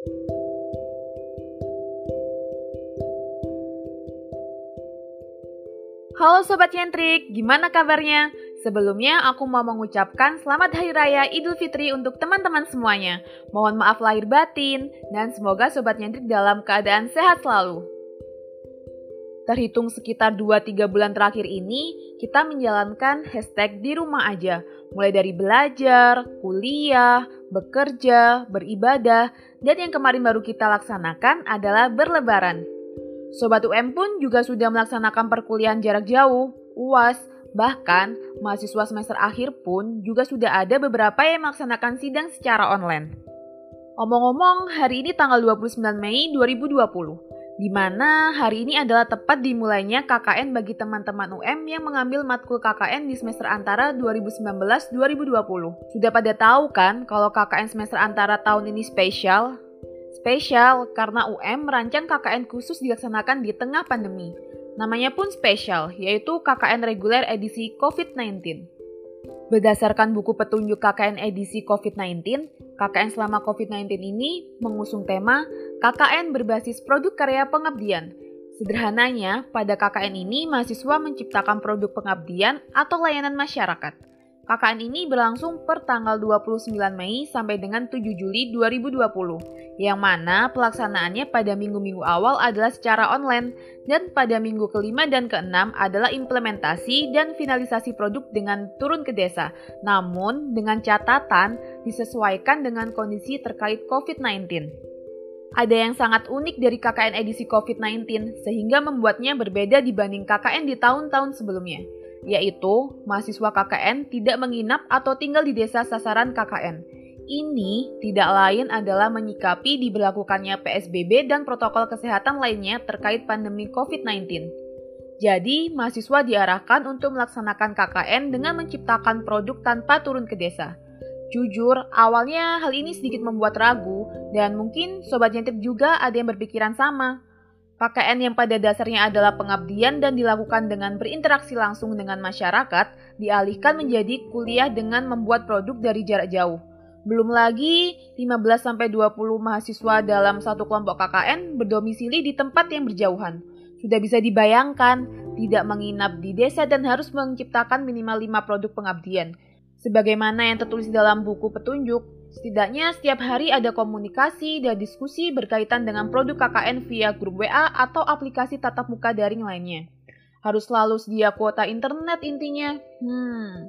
Halo Sobat Yentrik, gimana kabarnya? Sebelumnya aku mau mengucapkan selamat Hari Raya Idul Fitri untuk teman-teman semuanya. Mohon maaf lahir batin, dan semoga Sobat Yentrik dalam keadaan sehat selalu. Terhitung sekitar 2-3 bulan terakhir ini, kita menjalankan hashtag di rumah aja. Mulai dari belajar, kuliah, bekerja, beribadah, dan yang kemarin baru kita laksanakan adalah berlebaran. Sobat UM pun juga sudah melaksanakan perkuliahan jarak jauh, UAS, bahkan mahasiswa semester akhir pun juga sudah ada beberapa yang melaksanakan sidang secara online. Omong-omong, hari ini tanggal 29 Mei 2020, di mana hari ini adalah tepat dimulainya KKN bagi teman-teman UM yang mengambil matkul KKN di semester antara 2019-2020. Sudah pada tahu kan kalau KKN semester antara tahun ini spesial? Spesial karena UM merancang KKN khusus dilaksanakan di tengah pandemi. Namanya pun spesial, yaitu KKN reguler edisi COVID-19. Berdasarkan buku petunjuk KKN edisi COVID-19, KKN selama COVID-19 ini mengusung tema KKN berbasis produk karya pengabdian. Sederhananya, pada KKN ini mahasiswa menciptakan produk pengabdian atau layanan masyarakat. KKN ini berlangsung per tanggal 29 Mei sampai dengan 7 Juli 2020, yang mana pelaksanaannya pada minggu-minggu awal adalah secara online, dan pada minggu kelima dan keenam adalah implementasi dan finalisasi produk dengan turun ke desa, namun dengan catatan disesuaikan dengan kondisi terkait COVID-19. Ada yang sangat unik dari KKN edisi COVID-19, sehingga membuatnya berbeda dibanding KKN di tahun-tahun sebelumnya yaitu mahasiswa KKN tidak menginap atau tinggal di desa sasaran KKN. Ini tidak lain adalah menyikapi diberlakukannya PSBB dan protokol kesehatan lainnya terkait pandemi COVID-19. Jadi, mahasiswa diarahkan untuk melaksanakan KKN dengan menciptakan produk tanpa turun ke desa. Jujur, awalnya hal ini sedikit membuat ragu, dan mungkin sobat jentip juga ada yang berpikiran sama. KKN yang pada dasarnya adalah pengabdian dan dilakukan dengan berinteraksi langsung dengan masyarakat, dialihkan menjadi kuliah dengan membuat produk dari jarak jauh. Belum lagi 15-20 mahasiswa dalam satu kelompok KKN berdomisili di tempat yang berjauhan. Sudah bisa dibayangkan, tidak menginap di desa dan harus menciptakan minimal 5 produk pengabdian. Sebagaimana yang tertulis dalam buku petunjuk, Setidaknya setiap hari ada komunikasi dan diskusi berkaitan dengan produk KKN via grup WA atau aplikasi tatap muka daring lainnya. Harus selalu sedia kuota internet intinya. Hmm.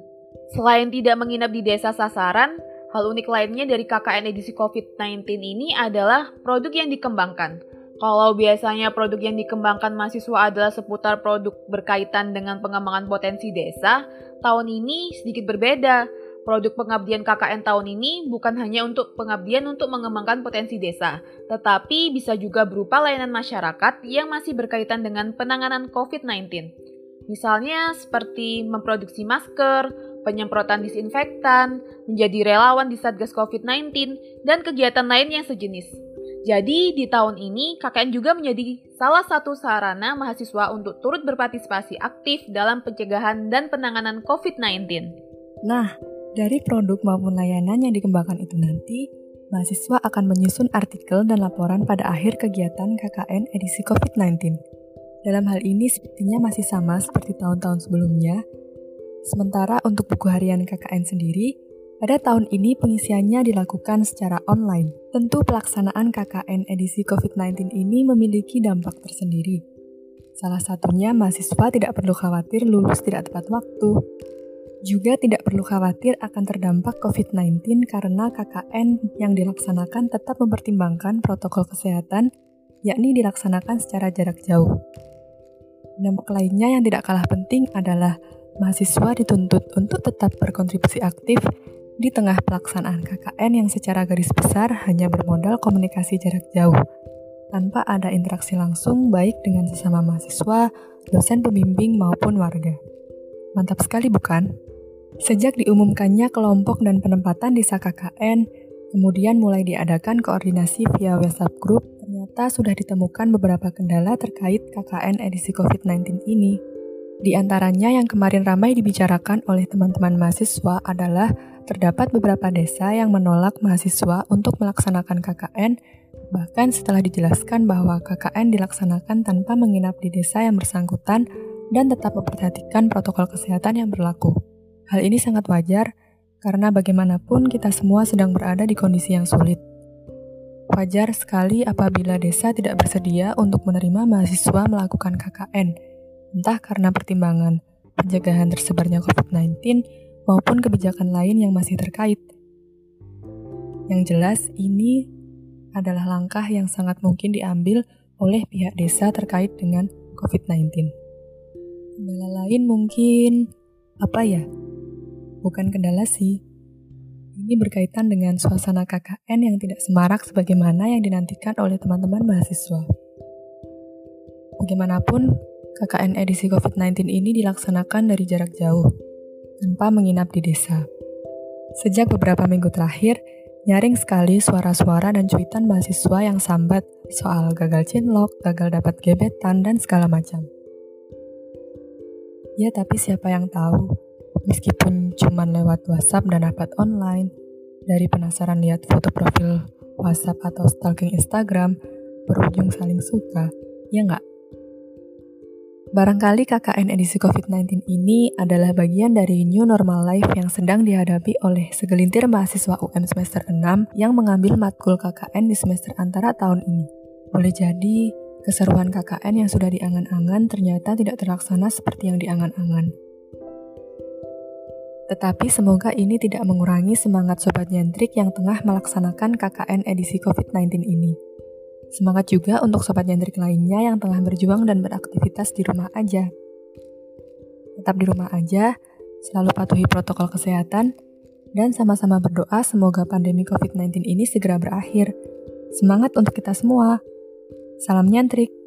Selain tidak menginap di desa sasaran, hal unik lainnya dari KKN edisi COVID-19 ini adalah produk yang dikembangkan. Kalau biasanya produk yang dikembangkan mahasiswa adalah seputar produk berkaitan dengan pengembangan potensi desa, tahun ini sedikit berbeda Produk pengabdian KKN tahun ini bukan hanya untuk pengabdian untuk mengembangkan potensi desa, tetapi bisa juga berupa layanan masyarakat yang masih berkaitan dengan penanganan COVID-19. Misalnya seperti memproduksi masker, penyemprotan disinfektan, menjadi relawan di Satgas COVID-19, dan kegiatan lain yang sejenis. Jadi di tahun ini KKN juga menjadi salah satu sarana mahasiswa untuk turut berpartisipasi aktif dalam pencegahan dan penanganan COVID-19. Nah, dari produk maupun layanan yang dikembangkan itu nanti, mahasiswa akan menyusun artikel dan laporan pada akhir kegiatan KKN edisi COVID-19. Dalam hal ini sepertinya masih sama seperti tahun-tahun sebelumnya. Sementara untuk buku harian KKN sendiri, pada tahun ini pengisiannya dilakukan secara online. Tentu pelaksanaan KKN edisi COVID-19 ini memiliki dampak tersendiri. Salah satunya mahasiswa tidak perlu khawatir lulus tidak tepat waktu, juga tidak perlu khawatir akan terdampak COVID-19 karena KKN yang dilaksanakan tetap mempertimbangkan protokol kesehatan, yakni dilaksanakan secara jarak jauh. Dampak lainnya yang tidak kalah penting adalah mahasiswa dituntut untuk tetap berkontribusi aktif di tengah pelaksanaan KKN yang secara garis besar hanya bermodal komunikasi jarak jauh, tanpa ada interaksi langsung baik dengan sesama mahasiswa, dosen pembimbing maupun warga. Mantap sekali bukan? Sejak diumumkannya kelompok dan penempatan desa KKN, kemudian mulai diadakan koordinasi via WhatsApp Group, ternyata sudah ditemukan beberapa kendala terkait KKN edisi COVID-19 ini. Di antaranya yang kemarin ramai dibicarakan oleh teman-teman mahasiswa adalah terdapat beberapa desa yang menolak mahasiswa untuk melaksanakan KKN Bahkan setelah dijelaskan bahwa KKN dilaksanakan tanpa menginap di desa yang bersangkutan dan tetap memperhatikan protokol kesehatan yang berlaku. Hal ini sangat wajar karena bagaimanapun kita semua sedang berada di kondisi yang sulit. Wajar sekali apabila desa tidak bersedia untuk menerima mahasiswa melakukan KKN, entah karena pertimbangan pencegahan tersebarnya COVID-19 maupun kebijakan lain yang masih terkait. Yang jelas, ini adalah langkah yang sangat mungkin diambil oleh pihak desa terkait dengan COVID-19. Kendala lain mungkin apa ya? Bukan kendala sih. Ini berkaitan dengan suasana KKN yang tidak semarak sebagaimana yang dinantikan oleh teman-teman mahasiswa. Bagaimanapun, KKN edisi COVID-19 ini dilaksanakan dari jarak jauh, tanpa menginap di desa. Sejak beberapa minggu terakhir, Nyaring sekali suara-suara dan cuitan mahasiswa yang sambat soal gagal cinlok, gagal dapat gebetan, dan segala macam. Ya tapi siapa yang tahu, meskipun cuman lewat WhatsApp dan rapat online, dari penasaran lihat foto profil WhatsApp atau stalking Instagram, berujung saling suka, ya nggak? Barangkali KKN edisi COVID-19 ini adalah bagian dari new normal life yang sedang dihadapi oleh segelintir mahasiswa UM semester 6 yang mengambil matkul KKN di semester antara tahun ini. Boleh jadi, keseruan KKN yang sudah diangan-angan ternyata tidak terlaksana seperti yang diangan-angan. Tetapi semoga ini tidak mengurangi semangat Sobat Nyentrik yang tengah melaksanakan KKN edisi COVID-19 ini. Semangat juga untuk sobat nyentrik lainnya yang tengah berjuang dan beraktivitas di rumah aja. Tetap di rumah aja, selalu patuhi protokol kesehatan, dan sama-sama berdoa semoga pandemi COVID-19 ini segera berakhir. Semangat untuk kita semua. Salam nyentrik.